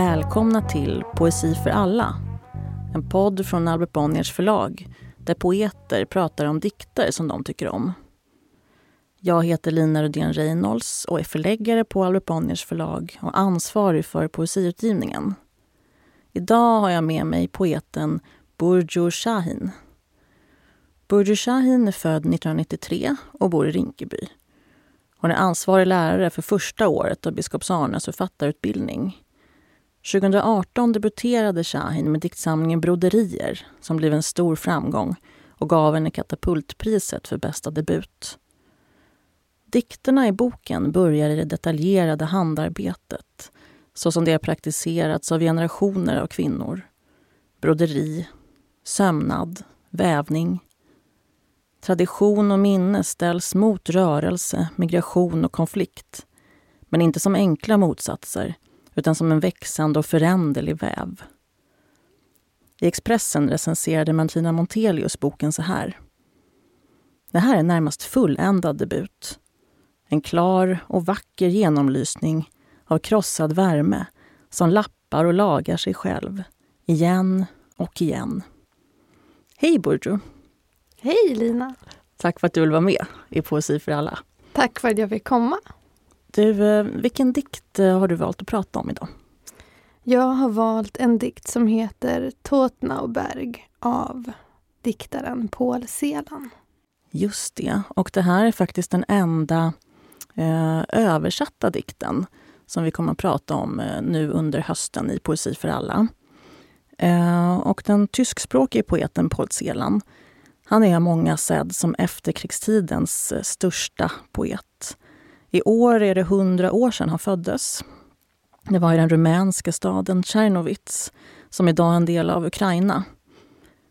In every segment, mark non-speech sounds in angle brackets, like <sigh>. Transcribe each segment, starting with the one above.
Välkomna till Poesi för alla. En podd från Albert Bonniers förlag där poeter pratar om dikter som de tycker om. Jag heter Lina Rudén Reynolds och är förläggare på Albert Bonniers förlag och ansvarig för poesiutgivningen. Idag har jag med mig poeten Burjo Shahin. Burjo Shahin är född 1993 och bor i Rinkeby. Hon är ansvarig lärare för första året av biskops Arnes författarutbildning. 2018 debuterade Shahin med diktsamlingen Broderier som blev en stor framgång och gav henne Katapultpriset för bästa debut. Dikterna i boken börjar i det detaljerade handarbetet så som det har praktiserats av generationer av kvinnor. Broderi, sömnad, vävning. Tradition och minne ställs mot rörelse, migration och konflikt. Men inte som enkla motsatser, utan som en växande och föränderlig väv. I Expressen recenserade Martina Montelius boken så här. Det här är närmast fulländad debut. En klar och vacker genomlysning av krossad värme som lappar och lagar sig själv, igen och igen. Hej Burjo! Hej Lina! Tack för att du vill vara med i Poesi för alla. Tack för att jag fick komma. Du, eh, vilken dikt eh, har du valt att prata om idag? Jag har valt en dikt som heter Tåtnauberg av diktaren Paul Celan. Just det, och det här är faktiskt den enda eh, översatta dikten som vi kommer att prata om eh, nu under hösten i Poesi för alla. Eh, och den tyskspråkige poeten Paul Celan, han är många sedd som efterkrigstidens eh, största poet. I år är det hundra år sedan han föddes. Det var i den rumänska staden Tjernovits, som idag är en del av Ukraina.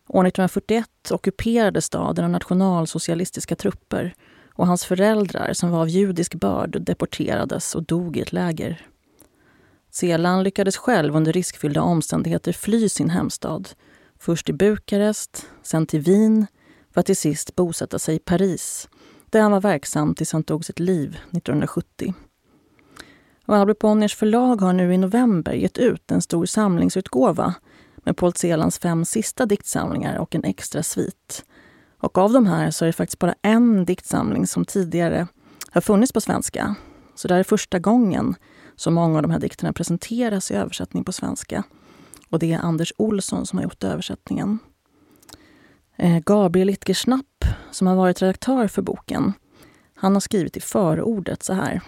År 1941 ockuperade staden av nationalsocialistiska trupper och hans föräldrar, som var av judisk börd, deporterades och dog i ett läger. Selan lyckades själv under riskfyllda omständigheter fly sin hemstad. Först till Bukarest, sen till Wien, för att till sist bosätta sig i Paris där han var verksam tills han tog sitt liv 1970. Och Albert Bonniers förlag har nu i november gett ut en stor samlingsutgåva med Paul Celans fem sista diktsamlingar och en extra svit. Och av de här så är det faktiskt bara en diktsamling som tidigare har funnits på svenska. Så det här är första gången som många av de här dikterna presenteras i översättning på svenska. Och det är Anders Olsson som har gjort översättningen. Eh, Gabriel Itgerschnapp, som har varit redaktör för boken, han har skrivit i förordet så här.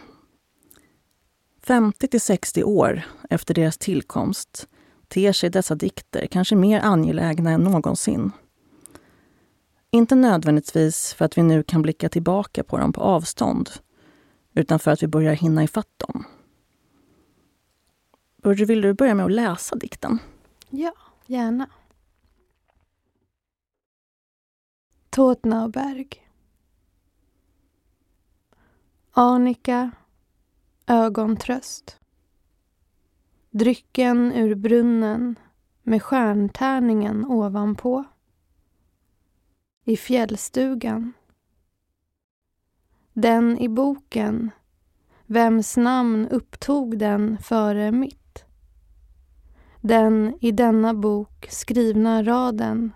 50 till 60 år efter deras tillkomst ter sig dessa dikter kanske mer angelägna än någonsin. Inte nödvändigtvis för att vi nu kan blicka tillbaka på dem på avstånd, utan för att vi börjar hinna ifatt dem. Burge, vill du börja med att läsa dikten? Ja, gärna. Tåtnaberg. Arnika, ögontröst. Drycken ur brunnen med stjärntärningen ovanpå. I fjällstugan. Den i boken, vems namn upptog den före mitt? Den i denna bok skrivna raden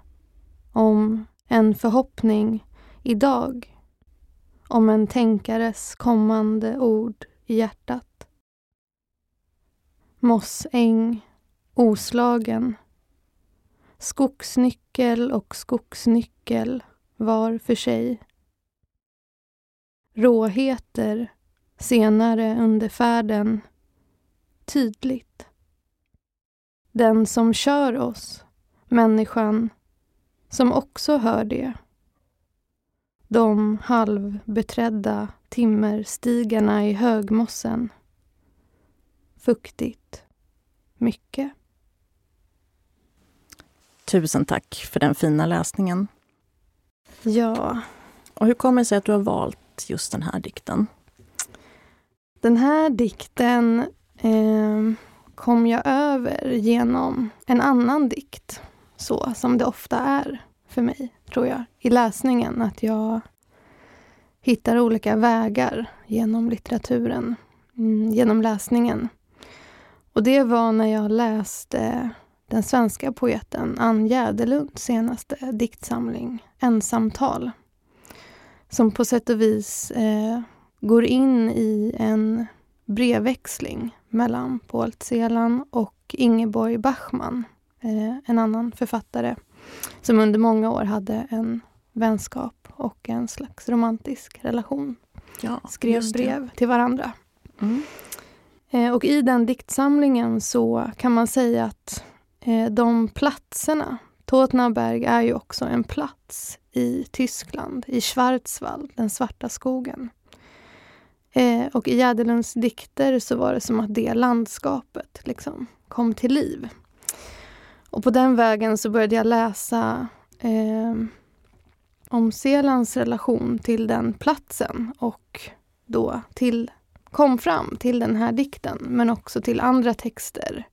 om en förhoppning idag om en tänkares kommande ord i hjärtat. Mossäng, oslagen. Skogsnyckel och skogsnyckel var för sig. Råheter senare under färden tydligt. Den som kör oss, människan, som också hör det. De halvbeträdda timmerstigarna i högmossen. Fuktigt. Mycket. Tusen tack för den fina läsningen. Ja. Och hur kommer det sig att du har valt just den här dikten? Den här dikten eh, kom jag över genom en annan dikt så som det ofta är för mig, tror jag, i läsningen. Att jag hittar olika vägar genom litteraturen, mm, genom läsningen. Och det var när jag läste den svenska poeten Ann Jäderlunds senaste diktsamling Ensamtal. Som på sätt och vis eh, går in i en brevväxling mellan Paul Celan och Ingeborg Bachmann, en annan författare som under många år hade en vänskap och en slags romantisk relation. Ja, Skrev brev till varandra. Mm. Eh, och i den diktsamlingen så kan man säga att eh, de platserna, Totnaberg är ju också en plats i Tyskland, i Schwarzwald, den svarta skogen. Eh, och i Jäderlunds dikter så var det som att det landskapet liksom kom till liv. Och på den vägen så började jag läsa eh, om Selands relation till den platsen och då till, kom fram till den här dikten, men också till andra texter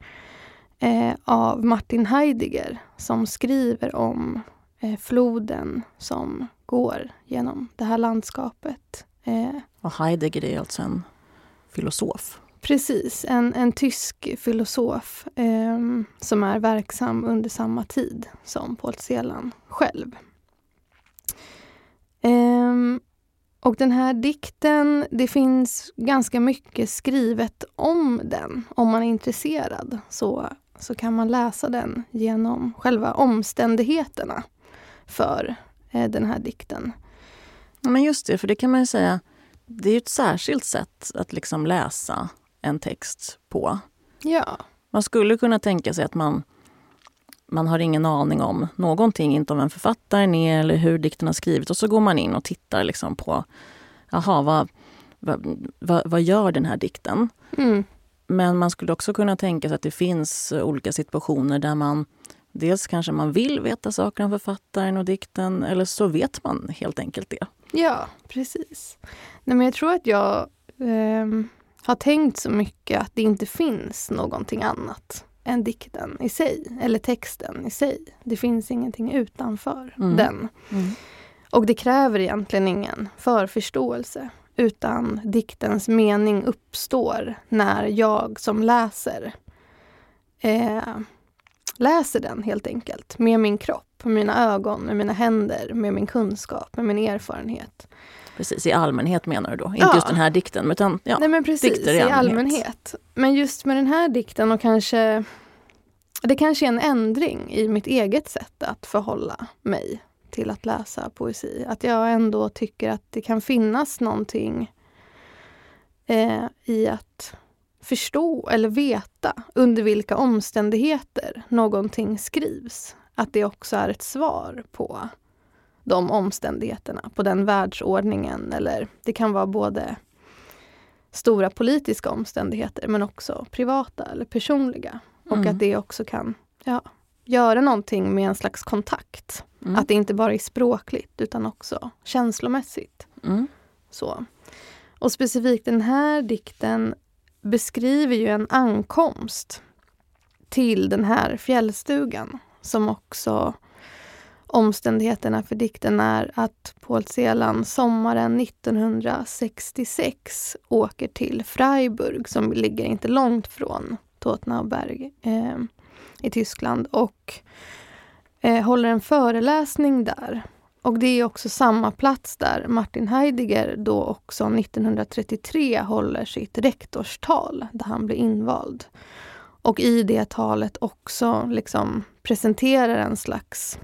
eh, av Martin Heidegger som skriver om eh, floden som går genom det här landskapet. Eh, och Heidegger är alltså en filosof. Precis, en, en tysk filosof eh, som är verksam under samma tid som Paul Celan själv. Eh, och den här dikten, det finns ganska mycket skrivet om den. Om man är intresserad så, så kan man läsa den genom själva omständigheterna för eh, den här dikten. Men just det, för det kan man ju säga, det är ett särskilt sätt att liksom läsa en text på. Ja. Man skulle kunna tänka sig att man, man har ingen aning om någonting, inte om vem författaren är eller hur dikten har skrivits och så går man in och tittar liksom på, jaha, vad, vad, vad, vad gör den här dikten? Mm. Men man skulle också kunna tänka sig att det finns olika situationer där man Dels kanske man vill veta saker om författaren och dikten eller så vet man helt enkelt det. Ja, precis. Nej, men jag tror att jag eh, har tänkt så mycket att det inte finns någonting annat än dikten i sig, eller texten i sig. Det finns ingenting utanför Mm. den. Mm. Och det kräver egentligen ingen förförståelse utan diktens mening uppstår när jag som läser eh, läser den helt enkelt med min kropp, med mina ögon, med mina händer, med min kunskap, med min erfarenhet. Precis, i allmänhet menar du då? Inte Ja. just den här dikten, utan ja. Nej men precis, dikter i i allmänhet. allmänhet. Men just med den här dikten och kanske det kanske är en ändring i mitt eget sätt att förhålla mig till att läsa poesi. Att jag ändå tycker att det kan finnas någonting eh, i att förstå eller veta under vilka omständigheter någonting skrivs. Att det också är ett svar på de omständigheterna, på den världsordningen. Eller det kan vara både stora politiska omständigheter men också privata eller personliga. Och Mm. att det också kan ja, göra någonting med en slags kontakt. Mm. Att det inte bara är språkligt utan också känslomässigt. Mm. Så. Och specifikt den här dikten beskriver ju en ankomst till den här fjällstugan som också omständigheterna för dikten är att Paul Celan sommaren 1966 åker till Freiburg som ligger inte långt från Totnauberg eh, i Tyskland och eh, håller en föreläsning där. Och det är också samma plats där Martin Heidegger då också 1933 håller sitt rektorstal där han blir invald. Och i det talet också liksom presenterar en slags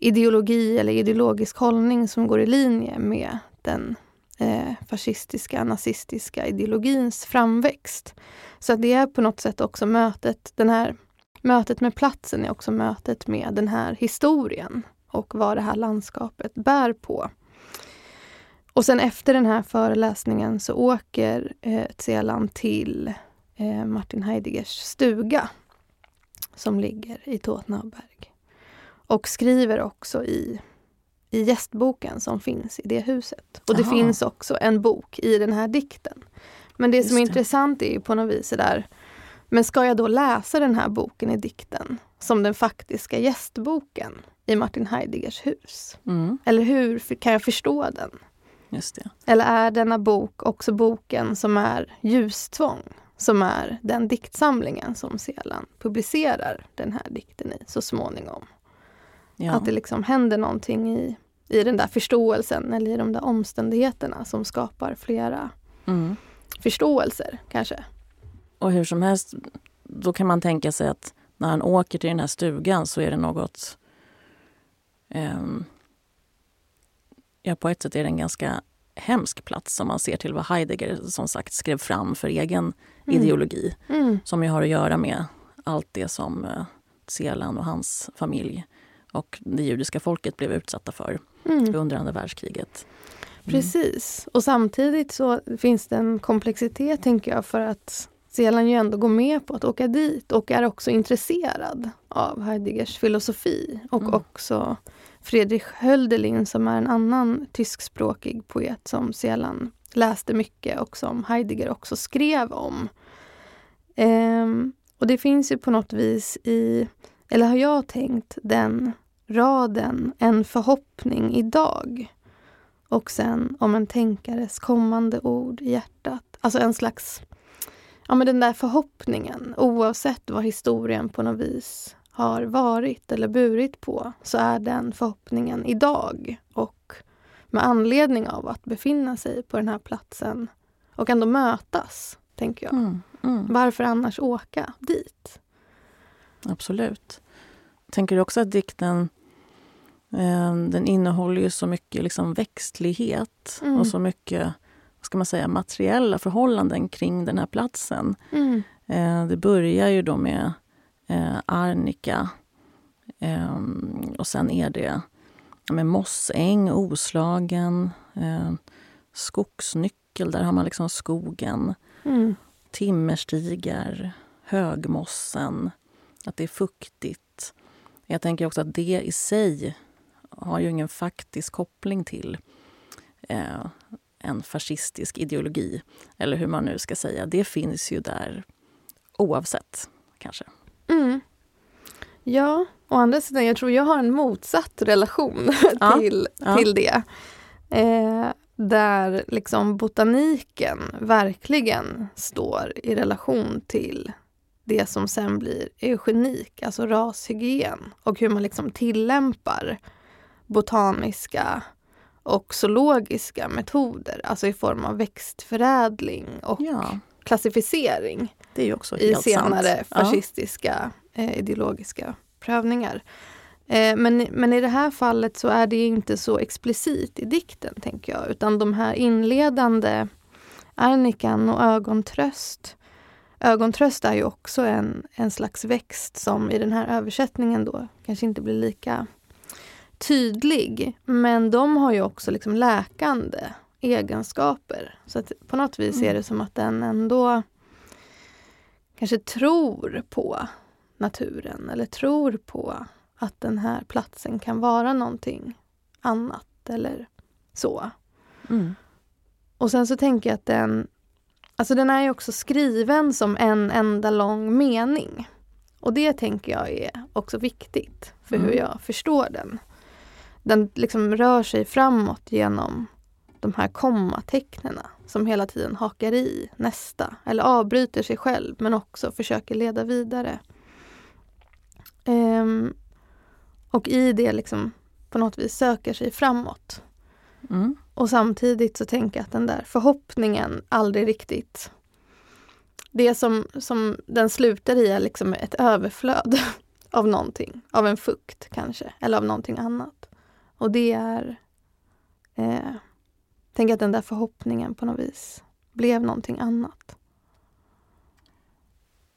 ideologi eller ideologisk hållning som går i linje med den eh, fascistiska, nazistiska ideologins framväxt. Så att det är på något sätt också mötet, den här mötet med platsen är också mötet med den här historien och vad det här landskapet bär på. Och sen efter den här föreläsningen så åker eh, Tselan till eh, Martin Heideggers stuga som ligger i Tåtnaberg. Och skriver också i, i gästboken som finns i det huset. Och det finns också en bok i den här dikten. Men det som är Just det. intressant är ju på något vis det där men ska jag då läsa den här boken i dikten som den faktiska gästboken i Martin Heideggers hus? Mm. Eller hur kan jag förstå den? Just. Eller är denna bok också boken som är ljustvång? som är den diktsamlingen som Selan publicerar den här dikten i så småningom. Ja. Att det liksom händer någonting i, i den där förståelsen eller i de där omständigheterna som skapar flera mm. förståelser kanske. Och hur som helst, då kan man tänka sig att när han åker till den här stugan så är det något... Um, ja, på ett sätt är det en ganska hemsk plats om man ser till vad Heidegger som sagt skrev fram för egen mm. ideologi. Mm. Som ju har att göra med allt det som uh, Selan och hans familj och det judiska folket blev utsatta för mm. under andra världskriget. Mm. Precis. Och samtidigt så finns det en komplexitet, tänker jag, för att Selan ju ändå går med på att åka dit och är också intresserad av Heideggers filosofi och mm. också Friedrich Hölderlin som är en annan tyskspråkig poet som Selan läste mycket och som Heidegger också skrev om. Ehm, och det finns ju på något vis i, eller har jag tänkt, den raden En förhoppning idag. Och sen om en tänkares kommande ord i hjärtat. Alltså en slags, ja men den där förhoppningen oavsett vad historien på något vis har varit eller burit på så är den förhoppningen idag och med anledning av att befinna sig på den här platsen och ändå mötas, tänker jag. Mm, mm. Varför annars åka dit? Absolut. Tänker du också att dikten eh, den innehåller ju så mycket liksom växtlighet mm. och så mycket vad ska man säga, materiella förhållanden kring den här platsen. Mm. Eh, det börjar ju då med eh, arnika. Eh, och sen är det med mossäng, oslagen, skogsnyckel, där har man liksom skogen. Mm. Timmerstigar, högmossen, att det är fuktigt. Jag tänker också att det i sig har ju ingen faktisk koppling till eh, en fascistisk ideologi, eller hur man nu ska säga. Det finns ju där oavsett, kanske. Mm. Ja, å andra sidan, jag tror jag har en motsatt relation <laughs> ja, till, ja. till det. Eh, där liksom botaniken verkligen står i relation till det som sen blir eugenik, alltså rashygien och hur man liksom tillämpar botaniska och zoologiska metoder, alltså i form av växtförädling och ja. klassificering. I senare sant. fascistiska ja. eh, ideologiska prövningar. Eh, men, men i det här fallet så är det inte så explicit i dikten, tänker jag, utan de här inledande Arnikan och ögontröst. Ögontröst är ju också en, en slags växt som i den här översättningen då kanske inte blir lika tydlig. Men de har ju också liksom läkande egenskaper. Så att på något vis mm. är det som att den ändå kanske tror på naturen eller tror på att den här platsen kan vara någonting annat eller så. Mm. Och sen så tänker jag att den, alltså den är ju också skriven som en enda lång mening. Och det tänker jag är också viktigt för mm. hur jag förstår den. Den liksom rör sig framåt genom de här kommatecknena som hela tiden hakar i nästa eller avbryter sig själv men också försöker leda vidare. Um, och i det liksom på något vis söker sig framåt. Mm. Och samtidigt så tänker jag att den där förhoppningen aldrig riktigt... Det som, som den slutar i är liksom ett överflöd <laughs> av någonting. Av en fukt kanske, eller av någonting annat. Och det är... Eh, tänk att den där förhoppningen på något vis blev någonting annat.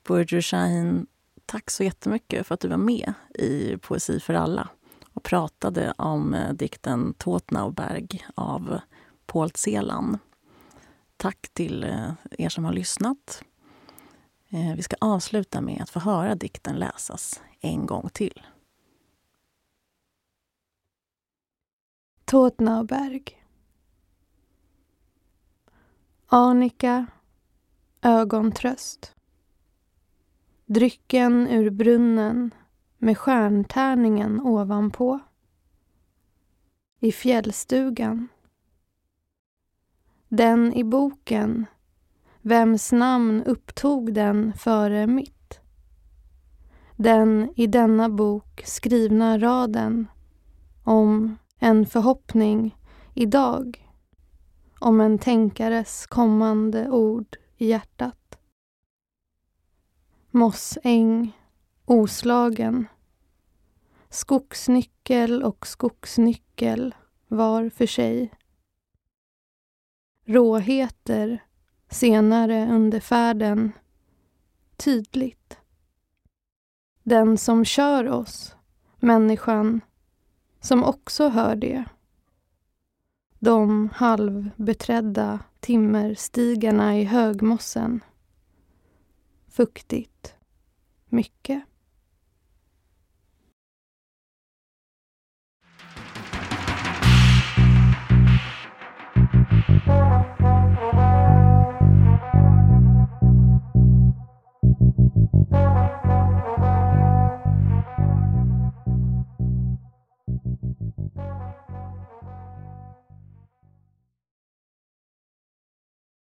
Burju Shahin, tack så jättemycket för att du var med i Poesi för alla och pratade om eh, dikten Tåtnauberg av Paul Celan. Tack till eh, er som har lyssnat. Eh, vi ska avsluta med att få höra dikten läsas en gång till. Tåtnauberg Arnika Ögontröst Drycken ur brunnen med stjärntärningen ovanpå. I fjällstugan. Den i boken Vems namn upptog den före mitt? Den i denna bok skrivna raden om en förhoppning idag om en tänkares kommande ord i hjärtat. Mossäng, oslagen. Skogsnyckel och skogsnyckel var för sig. Råheter senare under färden tydligt. Den som kör oss, människan, som också hör det. De halvbeträdda timmerstigarna i högmossen. Fuktigt. Mycket.